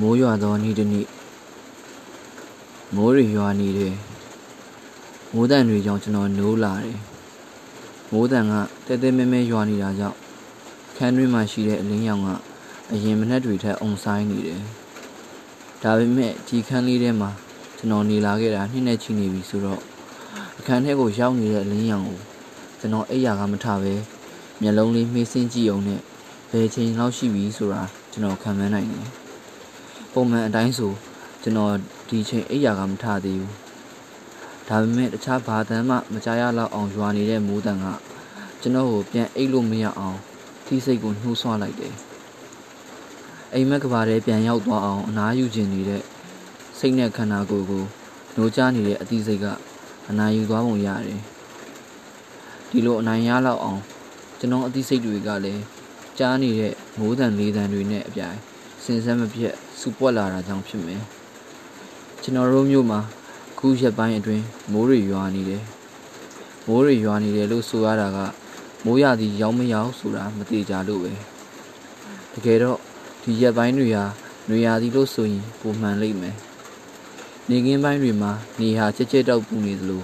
မိုးရွာသောနေ့တစ်နေ့မိုးတွေရွာနေတယ်မိုးတန်တွေကြောင့်ကျွန်တော်နိုးလာတယ်မိုးတန်ကတဲတဲမဲမဲရွာနေတာကြောင့်ခန်းတွင်းမှာရှိတဲ့အလင်းရောင်ကအရင်မနှက်တွေထက်အုံဆိုင်နေတယ်ဒါပေမဲ့ဒီခန်းလေးထဲမှာကျွန်တော်နေလာခဲ့တာနှစ်နဲ့ချီနေပြီဆိုတော့အခန်းထဲကိုရောက်နေတဲ့အလင်းရောင်ကိုကျွန်တော်အိပ်ရာကမထပဲမျက်လုံးလေးမှေးစင်းကြည့်အောင်နဲ့ဘယ်ချိန်လောက်ရှိပြီဆိုတာကျွန်တော်ခံမှန်းနိုင်တယ် ပုံမှန်အတိုင်းဆိုကျွန်တော်ဒီချိန်အိပ်ရာကမထသေးဘူးဒါပေမဲ့တခြားဘာတမ်းမှမကြားရလောက်အောင်ရွာနေတဲ့မိုးတန်ကကျွန်တော်ကိုပြန်အိပ်လို့မရအောင်ထိစိတ်ကိုနှိုးဆွလိုက်တယ်အိမ်မက်ကဘာထဲပြန်ရောက်သွားအောင်အနားယူခြင်းနေတဲ့စိတ်နဲ့ခန္ဓာကိုယ်ကိုနှိုးချနေတဲ့အသီးစိတ်ကအနာယူသွားပုံရတယ်ဒီလိုအနိုင်ရလောက်အောင်ကျွန်တော်အသီးစိတ်တွေကလည်းကြားနေတဲ့မိုးတန်လေးတန်တွေနဲ့အပြိုင် စင်စမ်းမပြတ်စူပွက်လာတာကြောင့်ဖြစ်မယ်ကျွန်တော်တို့မြို့မှာခုရက်ပိုင်းအတွင်းမိုးတွေရွာနေတယ်မိုးတွေရွာနေတယ်လို့ဆိုရတာကမိုးရသည်ရောက်မရောက်ဆိုတာမသေးကြလို့ပဲတကယ်တော့ဒီရက်ပိုင်းတွေဟာနွေရာသီလို့ဆိုရင်ပုံမှန်လိမ့်မယ်နေကင်းပိုင်းတွေမှာနေဟာချက်ချက်တောက်ပူနေသလို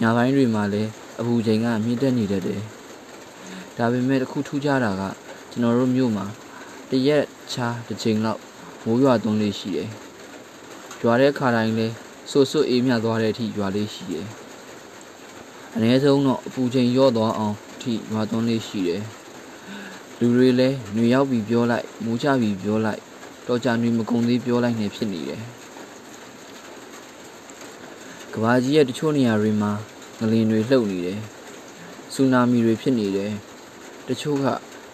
ညပိုင်းတွေမှာလည်းအပူချိန်ကမြင့်တက်နေတတ်တယ်ဒါပေမဲ့တခုထူးခြားတာကကျွန်တော်တို့မြို့မှာ တရက်ခြားတစ်ချိန်လောက်မိုးရွာသွန်းလေးရှိတယ်။ရွာတဲ့ခါတိုင်းလဲဆူဆူအေးမြသွားတဲ့အထိရွာလေးရှိတယ်။အနည်းဆုံးတော့အပူချိန်ရော့သွားအောင်အထိရွာသွန်းလေးရှိတယ်။လူတွေလဲညရောက်ပြီးပြောလိုက်မိုးချပြီးပြောလိုက်တော့ကြညမကုံသေးပြောလိုက်နေဖြစ်နေတယ်။ကဘာကြီးရဲ့တချို့နေရာတွေမှာငလင်တွေလှုပ်နေတယ်။ဆူနာမီတွေဖြစ်နေတယ်။တချို့က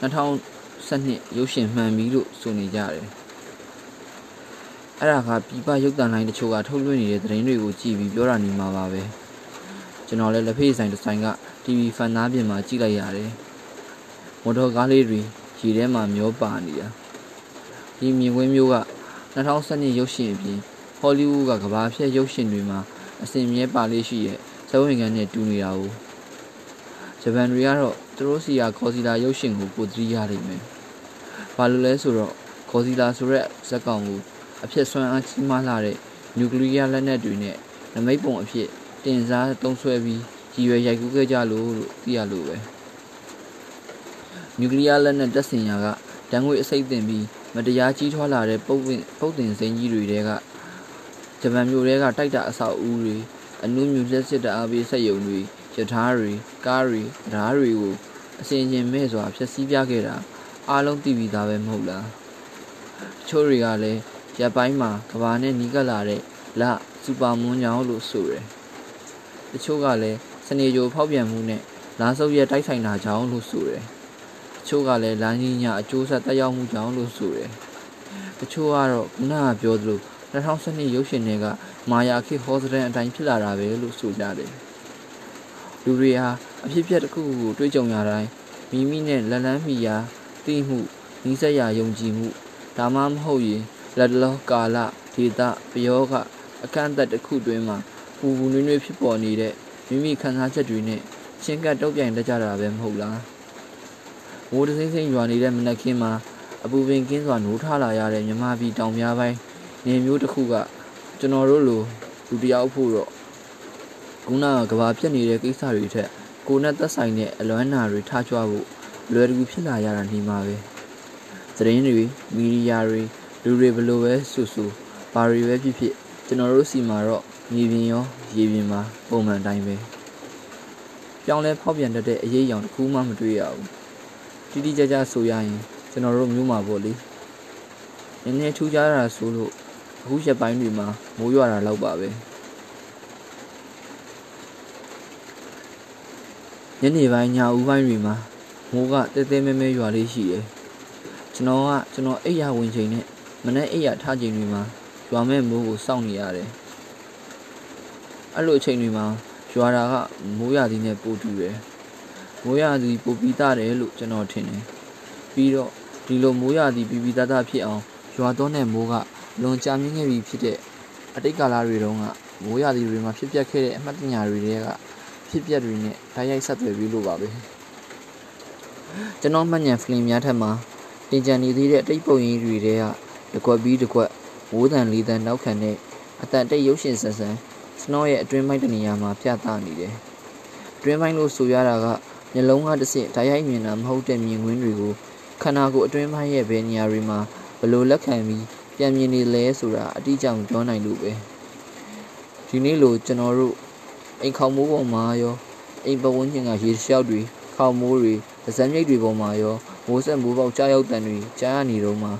2000 2012ရုပ်ရှင်မှန်ပြီလို့ဆိုနေကြတယ်။အဲ့ဒါကပြပရုပ်တံလိုင်းတချို့ကထုတ်လွှင့်နေတဲ့သတင်းတွေကိုကြည့်ပြီးပြောတာနေမှာပါပဲ။ကျွန်တော်လည်းလက်ဖေးဆိုင်တစ်ဆိုင်က TV ဖန်သားပြင်မှာကြည့်လိုက်ရတယ်။မော်တော်ကားလေးတွေရေထဲမှာမျောပါနေတာ။ဒီမြင်ကွင်းမျိုးက2012ရုပ်ရှင်အပြင်ဟောလိဝုဒ်ကကဘာဖြတ်ရုပ်ရှင်တွေမှာအစဉ်မြဲပါလေးရှိရဲ့ဇဝဝင်ကန်နဲ့တူနေတာကိုဂျပန်တွေကတော့သူတို့စီကခေါ်စီလာရုပ်ရှင်ကိုပိုသတိရနိုင်မယ်။ ဘာလို့လဲဆိုတော့ခေါ်စီလာဆိုတဲ့ဇက်ကောင်ကိုအဖြစ်ဆွမ်းအားကြီးမားလာတဲ့နျူကလ িয়ার လက်နက်တွေနဲ့နမိတ်ပုံအဖြစ်တင်စားသုံးဆွဲပြီးရည်ရွယ်ရိုက်ကူးခဲ့ကြလို့လို့သိရလို့ပဲ။နျူကလ িয়ার လက်နက်တပ်ဆင်ရာကတန်ငွေအစိတ်တင်ပြီးမတရားကြီးထွားလာတဲ့ပုတ်ဝင်ပုတ်တင်စိမ်းကြီးတွေတဲကဂျပန်မျိုးတွေကတိုက်တာအဆောက်အဦတွေအနုမြူလက်စစ်တအားပေးဆက်ယုံတွေရထားတွေကားတွေဓားတွေကိုအစင်ချင်းမဲ့စွာဖျက်ဆီးပြခဲ့တာ အားလုံးသိပြီးသားပဲမဟုတ်လားတချို့တွေကလည်းရပ်ပိုင်းမှာကဘာနဲ့နီးကပ်လာတဲ့လစူပါမွန်ညောင်းလို့ဆိုတယ်တချို့ကလည်းစနေကြိုဖောက်ပြန်မှုနဲ့လာဆုပ်ရဲ့တိုက်ဆိုင်တာကြောင့်လို့ဆိုတယ်တချို့ကလည်းလမ်းကြီးညအကျိုးဆက်တက်ရောက်မှုကြောင့်လို့ဆိုတယ်တချို့ကတော့ခုနကပြောသလို2012ရုပ်ရှင်တွေကမာယာခေဟောစတန်အတိုင်းဖြစ်လာတာပဲလို့ဆိုကြတယ်လူတွေဟာအဖြစ်အပျက်တစ်ခုကိုတွေးကြုံရတိုင်းမိမိနဲ့လက်လန်းမိရာ သိမှုနီးစပ်ရာယုံကြည်မှုဒါမှမဟုတ်ရင်လက်လောကာလဒေတာပယောဂအခန့်အသက်တစ်ခုတွင်မှာပူပူနွေးနွေးဖြစ်ပေါ်နေတဲ့မိမိခံစားချက်တွေနဲ့ချင်းကပ်တုတ်ပြိုင်တတ်ကြတာပဲမဟုတ်လားမိုးတစိမ့်စိမ့်ရွာနေတဲ့မနက်ခင်းမှာအပူပင်ကင်းစွာနိုးထလာရတဲ့မြမပြည်တောင်များပိုင်းနေမျိုးတစ်ခုကကျွန်တော်တို့လိုလူတယောက်ဖို့တော့ခုနကကဘာပြက်နေတဲ့ကိစ္စတွေထက်ကိုနဲ့သက်ဆိုင်တဲ့အလွမ်းနာတွေထားကြွဖို့ လွယ်တကူဖြစ်လာရတာနေမှာပဲသတင်းတွေမီဒီယာတွေလူတွေဘလို့ပဲဆူဆူဘာတွေပဲဖြစ်ဖြစ်ကျွန်တော်တို့စီမှာတော့မြေပြင်ရောရေပြင်မှာပုံမှန်တိုင်းပဲပြောင်းလဲဖောက်ပြန်တတ်တဲ့အရေးအယောင်တစ်ခုမှမတွေ့ရဘူးတိတိကျကျဆိုရရင်ကျွန်တော်တို့မျိုးမှာပေါ့လေနည်းနည်းထူးခြားတာဆိုလို့အခုရက်ပိုင်းတွေမှာမိုးရွာတာလောက်ပါပဲညနေပိုင်းညဦးပိုင်းတွေမှာ မိုးကတဲတဲမဲမဲရွာလေးရှိတယ်ကျွန်တော်ကကျွန်တော်အိပ်ရဝင်ချိန်နဲ့မနေ့အိပ်ရထားချိန်တွေမှာရွာမဲ့မိုးကိုစောင့်နေရတယ်အဲ့လိုအချိန်တွေမှာရွာတာကမိုးရသည်နဲ့ပိုတူတယ်မိုးရသည်ပိုပြီးသားတယ်လို့ကျွန်တော်ထင်တယ်ပြီးတော့ဒီလိုမိုးရသည်ပြီးပြီးသားသားဖြစ်အောင်ရွာသွန်းတဲ့မိုးကလွန်ကြာမြင့်ခဲ့ပြီဖြစ်တဲ့အတိတ်ကာလတွေတုန်းကမိုးရာသီတွေမှာဖြစ်ပျက်ခဲ့တဲ့အမှတ်တညာတွေတွေကဖြစ်ပျက်တွေနဲ့ဓာတ်ရိုက်ဆက်သွယ်ပြီးလို့ပါပဲ ကျွန်တော်မှတ်ဉာဏ်ဖလင်များထက်မှာတင်ကြံနေသေးတဲ့အတိတ်ပုံရင်းတွေတဲကတကွက်ပြီးတကွက်ဝိုးတန်လေးတန်နောက်ခံတဲ့အတန်တိတ်ရုပ်ရှင်ဆန်ဆန်စနော့ရဲ့အတွင်းပိုင်းတနေရာမှာပြသနေတယ်အတွင်းပိုင်းလို့ဆိုရတာကမျက်လုံးကတစ်ဆင့်ဓာတ်ရိုက်မြင်တာမဟုတ်တဲ့မြင်ကွင်းတွေကိုခန္ဓာကိုယ်အတွင်းပိုင်းရဲ့ဘယ်နေရာတွေမှာဘယ်လိုလက်ခံပြီးပြန်မြင်နေလဲဆိုတာအတိအကျမပြောနိုင်လို့ပဲဒီနေ့လိုကျွန်တော်တို့အိမ်ခေါမိုးပေါ်မှာရောအိမ်ပဝန်းကျင်ကရေလျှောက်တွေခေါမိုးတွေ ဗဇက်မြိတ်တွေပေါ်မှာရောမိုးဆက်မိုးပေါက်ကြားရောက်တန်တွေကြားရနေတော့မှ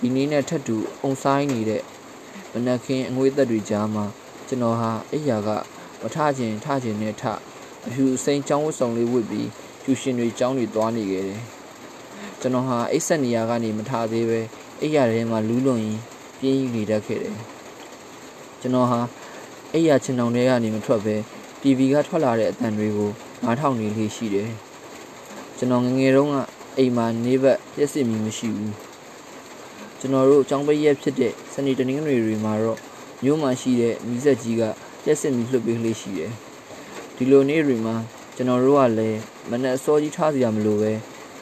ဒီနေ့နဲ့ထပ်တူအုံဆိုင်နေတဲ့မနက်ခင်းအငွေသက်တွေကြားမှာကျွန်တော်ဟာအိယာကမထခြင်းထခြင်းနဲ့ထအဖြူစိန်ချောင်းဝတ်ဆောင်လေးဝတ်ပြီးကျူရှင်တွေចောင်းတွေသွားနေခဲ့တယ်ကျွန်တော်ဟာအိတ်ဆက်နေရကနေမထသေးပဲအိယာထဲမှာလူးလွန်ရင်ပြင်းယူနေတတ်ခဲ့တယ်ကျွန်တော်ဟာအိယာချင်အောင်တွေကနေမထွက်ပဲ TV ကထွက်လာတဲ့အတန်တွေကိုနားထောင်နေလေးရှိတယ် ကျွန်တော်ငငယ်တုန်းကအိမ်မှာနေဘက်ပြည့်စင်မီမရှိဘူးကျွန်တော်တို့အကြောင်းပိတ်ရက်ဖြစ်တဲ့စနေတနင်္ဂနွေတွေမှာတော့မြို့မှာရှိတဲ့မိဆက်ကြီးကပြည့်စင်မီလှုပ်ပေးလေးရှိတယ်ဒီလိုနေ့တွေမှာကျွန်တော်တို့ကလည်းမနက်အစောကြီးထားစရာမလိုပဲ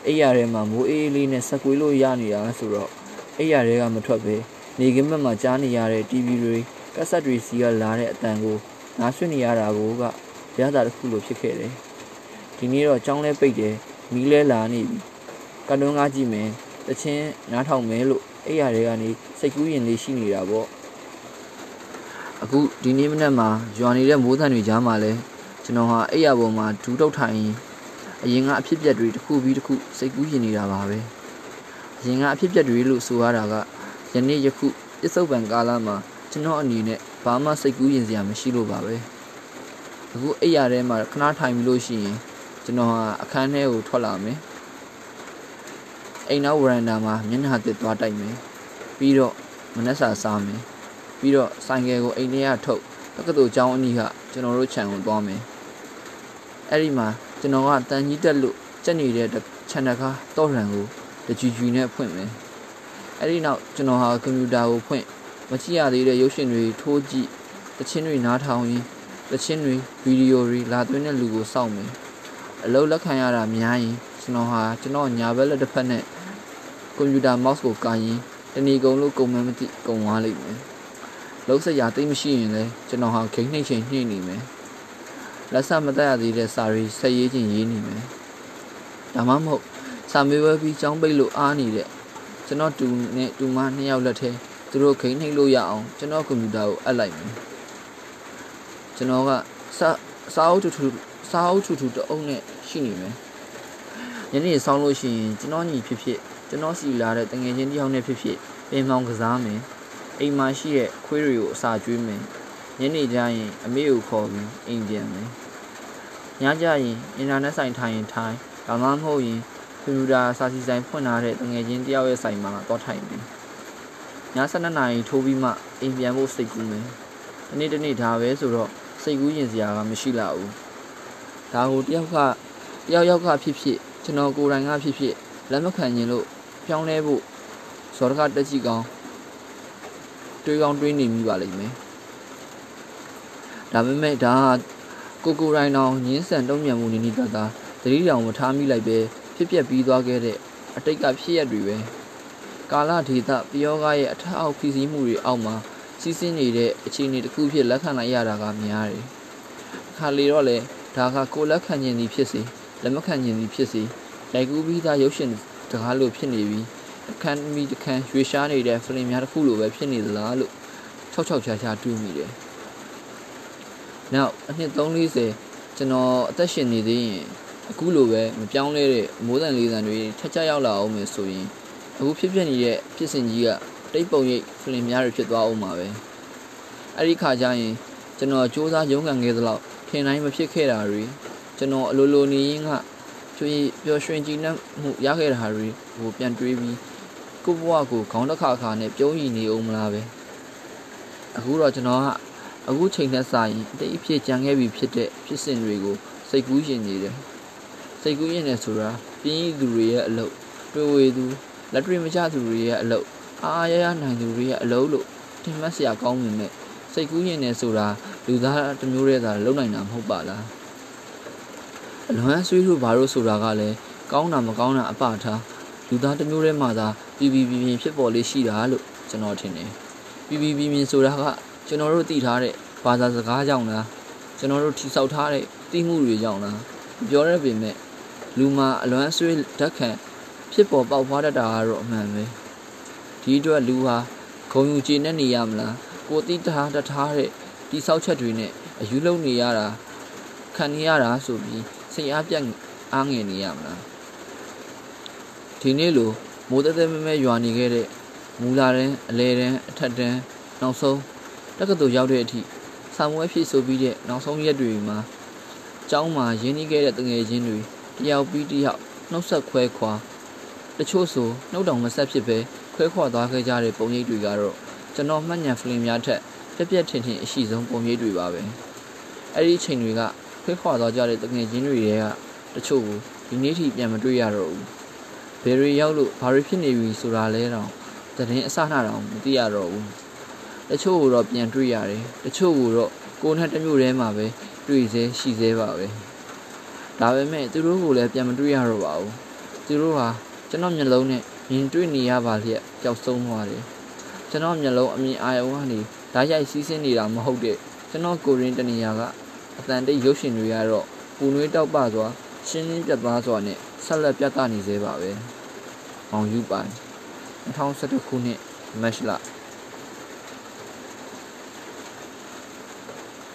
အိယာထဲမှာမိုးအေးလေးနဲ့ဆက်ကွေးလို့ရနေတာဆိုတော့အိယာထဲကမထွက်ပဲနေကင်းဘက်မှာကြားနေရတဲ့ TV တွေကက်ဆက်တွေစီကလာတဲ့အတန်ကိုနားဆွနေရတာကိုကရတာတစ်ခုလိုဖြစ်ခဲ့တယ်ဒီနေ့တော့ကြောင်းလဲပိတ်တယ် မီးလဲလာနေပြီကတ်တွန်းကားကြည့်မယ်တချင်းနားထောင်မယ်လို့အိယာတွေကနေစိတ်ကူးရင်လေးရှိနေတာပေါ့အခုဒီနေ့မနက်မှာရွာနေတဲ့မိုးသံတွေကြားမှာလဲကျွန်တော်ဟာအိယာပေါ်မှာဒူးတုတ်ထိုင်ရင်အရင်ကအဖြစ်ပြက်တွေတစ်ခုပြီးတစ်ခုစိတ်ကူးရင်နေတာပါပဲအရင်ကအဖြစ်ပြက်တွေလို့ဆိုရတာကယနေ့ယခုပစ္စုပန်ကာလမှာကျွန်တော်အနေနဲ့ဘာမှစိတ်ကူးရင်စရာမရှိလို့ပါပဲအခုအိယာထဲမှာခဏထိုင်ပြီးလို့ရှိရင် ကျွန်တော်ဟာအခန်းထဲကိုထွက်လာမယ်အိမ်နောက်ဝရန်ဒါမှာမျက်နှာသစ်သွားတိုက်မယ်ပြီးတော့မနှက်စာစားမယ်ပြီးတော့ဆိုင်ကယ်ကိုအိမ်ထဲကထုတ်တက္ကသိုလ်ကျောင်းအနီးကကျွန်တော်တို့ခြံကိုသွားမယ်အဲ့ဒီမှာကျွန်တော်ကတန်ကြီးတက်လို့ကြက်နေတဲ့ခြံတကားတော့ရန်ကိုတကြွကြွနဲ့ဖွင့်မယ်အဲ့ဒီနောက်ကျွန်တော်ဟာကွန်ပျူတာကိုဖွင့်မကြည့်ရသေးတဲ့ရုပ်ရှင်တွေထိုးကြည့်တခြင်းတွေနားထောင်ရင်းတခြင်းတွေဗီဒီယိုတွေလာသွင်းတဲ့လူကိုစောင့်မယ် အလုပ်လက်ခံရတာများရင်ကျွန်တော်ဟာကျွန်တော်ညာဘက်လက်တစ်ဖက်နဲ့ကွန်ပျူတာ mouse ကိုကာရင်တဏီကုံလို့ကုံမှန်းမသိကုံသွားလိမ့်မယ်လုံးစရာသိမရှိရင်လည်းကျွန်တော်ဟာခိနှိမ့်ချိန်နှိမ့်နေမယ်လက်ဆက်မတက်ရသေးတဲ့စာရီဆက်ရေးခြင်းရေးနေမယ်ဒါမှမဟုတ်စာမေးပွဲပြီးចောင်းပိတ်လို့အားနေတဲ့ကျွန်တော်တူနဲ့တူမနှစ်ယောက်လက်ထဲသူတို့ခိနှိမ့်လို့ရအောင်ကျွန်တော်ကွန်ပျူတာကိုအပ်လိုက်မယ်ကျွန်တော်ကစာစာအုပ်ထူထူ စာအုပ်ထူထူတအုပ်နဲ့ရှိနေမယ်ညနေဆောင်းလို့ရှိရင်ကျွန်တော်ညီဖြစ်ဖြစ်ကျွန်တော်စီလာတဲ့တငယ်ချင်းတယောက်နဲ့ဖြစ်ဖြစ်ပင်မောင်ကစားမယ်အိမ်မှာရှိတဲ့ခွေးတွေကိုအစာကျွေးမယ်ညနေကျရင်အမေကိုခေါ်ပြီးအိမ်ပြန်မယ်ညကျရင်အင်တာနက်ဆိုင်ထိုင်ရင်ထိုင်ဒါမှမဟုတ်ရင်ကွန်ပျူတာစာစီဆိုင်ဖွင့်ထားတဲ့တငယ်ချင်းတယောက်ရဲ့ဆိုင်မှာတော့ထိုင်ပြီးည7နာရီထိုးပြီးမှအိမ်ပြန်ဖို့စိတ်ကူးမယ်။ဒီနေ့တနေ့ဒါပဲဆိုတော့စိတ်ကူးရင်စရာကမရှိလာဘူး။ ဒါကိုတယောက်ကတယောက်ယောက်ကဖြစ်ဖြစ်ကျွန်တော်ကိုယ်တိုင်ကဖြစ်ဖြစ်လက်မခံရင်လို့ပြောင်းလဲဖို့ဇော်တကတက်ကြည့်ကောင်းတွေးကောင်းတွေးနေမိပါလိမ့်မယ်။ဒါပေမဲ့ဒါကကိုကိုတိုင်းတော်ညင်းဆန်တုံ့ပြန်မှုနေနေတသာသတိတောင်မထားမိလိုက်ပဲဖြစ်ပျက်ပြီးသွားခဲ့တဲ့အတိတ်ကဖြစ်ရတွေပဲ။ကာလဒေသပယောဂရဲ့အထက်အောက်ဖိစီးမှုတွေအောက်မှာစီးဆင်းနေတဲ့အခြေအနေတစ်ခုဖြစ်လက်ခံလိုက်ရတာကများတယ်။ခါလေတော့လေ ဒါကကိုလက်ခံခြင်းသည်ဖြစ်စေလက်မခံခြင်းသည်ဖြစ်စေရိုက်ကူးပြီးသားရုပ်ရှင်တကားလို့ဖြစ်နေပြီးအခန်းမီတခန်းရွှေရှားနေတဲ့ဖလင်များတစ်ခုလိုပဲဖြစ်နေသလားလို့၆၆ချာချာတွေးမိတယ်။နောက်အနှစ်340ကျွန်တော်အသက်ရှင်နေသေးရင်အခုလိုပဲမပြောင်းလဲတဲ့မိုးတန်လေးတန်တွေထက်ကြရောက်လာအောင်မယ်ဆိုရင်အခုဖြစ်ဖြစ်နေတဲ့ဖြစ်စဉ်ကြီးကတိတ်ပုံရိပ်ဖလင်များတွေဖြစ်သွားအောင်ပါပဲအဲ့ဒီခါကျရင်ကျွန်တော်စူးစမ်းရုန်းကန်ခဲ့သလောက် ထင်တိုင်းမဖြစ်ခဲ့တာတွေကျွန်တော်အလိုလိုနေရင်းကကျွေးပျော်ရွှင်ကြည်နပ်မှုရခဲ့တာတွေကိုပြန်တွေးပြီးကိုဘဝကိုခေါင်းတစ်ခါခါနဲ့ပြုံးရည်နေအောင်မလားပဲအခုတော့ကျွန်တော်ကအခုချိန်နဲ့စာရင်အတိတ်အဖြစ်ကြံခဲ့ပြီဖြစ်တဲ့ဖြစ်စဉ်တွေကိုစိတ်ကူးရင်နေတယ်စိတ်ကူးရင်နေဆိုတာပြင်းရည်သူတွေရဲ့အလုပ်တွေ့ဝေသူလက်တွေမကျသူတွေရဲ့အလုပ်အားအားရရနိုင်သူတွေရဲ့အလုပ်လို့ထင်မှတ်စရာကောင်းနေနဲ့စိတ်ကူးရင်နေဆိုတာ လူသားတစ်မျိုးတည်းသာလုံနိုင်တာမဟုတ်ပါလားအလွမ်းဆွေးလို့ဘာလို့ဆိုတာကလည်းကောင်းတာမကောင်းတာအပထားလူသားတစ်မျိုးတည်းမှသာပြည်ပြည်ပြင်းဖြစ်ပေါ်လေးရှိတာလို့ကျွန်တော်ထင်တယ်ပြီးပြီးပြီးမြင်ဆိုတာကကျွန်တော်တို့သိထားတဲ့ဘာသာစကားကြောင့်လားကျွန်တော်တို့ထိဆောက်ထားတဲ့သိမှုတွေကြောင့်လားပြောရပေမဲ့လူမှာအလွမ်းဆွေးဓာတ်ခံဖြစ်ပေါ်ပေါက်ဖွားတတ်တာကတော့အမှန်ပဲဒီအတွက်လူဟာခုံယူကျေနဲ့နေရမလားကိုတိထားတထားတဲ့ တိဆောက်ချက်တွေနဲ့အယူလုံနေရတာခံနေရတာဆိုပြီးစိတ်အားပြတ်အားငယ်နေရမလားဒီနေ့လိုမိုးတဲတဲမဲမဲရွာနေခဲ့တဲ့မူလာတန်းအလဲတန်းအထက်တန်းနောက်ဆုံးတက္ကသိုလ်ရောက်တဲ့အထိဆာမွဲဖြစ်ဆိုပြီးတဲ့နောက်ဆုံးရက်တွေမှာကျောင်းမှာရင်းနှီးခဲ့တဲ့တငယ်ချင်းတွေတယောက်ပြီးတယောက်နှုတ်ဆက်ခွဲခွာတချို့ဆိုနှုတ်တောင်မဆက်ဖြစ်ပဲခွဲခွာသွားခဲ့ကြတဲ့ပုံရိပ်တွေကတော့ကျွန်တော်မှတ်ဉာဏ်ဖလင်များထက် ပြက်ပြက်ထင်ထင်အရှိဆုံးပုံရိပ်တွေပါပဲအဲ့ဒီချိန်တွေကခွဲခွာသွားကြတဲ့တငယ်ချင်းတွေရဲ့ကတချို့ကိုဒီနေ့ထိပြန်မတွေ့ရတော့ဘူးဘယ်ရီရောက်လို့ဘာတွေဖြစ်နေပြီဆိုတာလဲတော့တရင်အစနှတော့မသိရတော့ဘူးတချို့ကိုတော့ပြန်တွေ့ရတယ်တချို့ကိုတော့ကိုယ်နဲ့တမျိုးတည်းမှာပဲတွေ့စေရှိစေပါပဲဒါပေမဲ့သူတို့ကိုလည်းပြန်မတွေ့ရတော့ပါဘူးသူတို့ဟာကျွန်တော်မျက်လုံးနဲ့မြင်တွေ့နေရပါလျက်ပျောက်ဆုံးသွားတယ်ကျွန်တော်မျက်လုံးအမြင်အာရုံကနေ ဓာတ်ရိုက်စီးဆင်းနေတာမဟုတ်တဲ့ကျွန်တော်ကိုရင်းတနေရာကအတန်တိတ်ရုပ်ရှင်တွေကတော့ပူနွေးတောက်ပစွာရှင်းလင်းပြတ်သားစွာနဲ့ဆက်လက်ပြသနေသေးပါပဲ။မောင်ယူပိုင်2011ခုနှစ်မတ်လ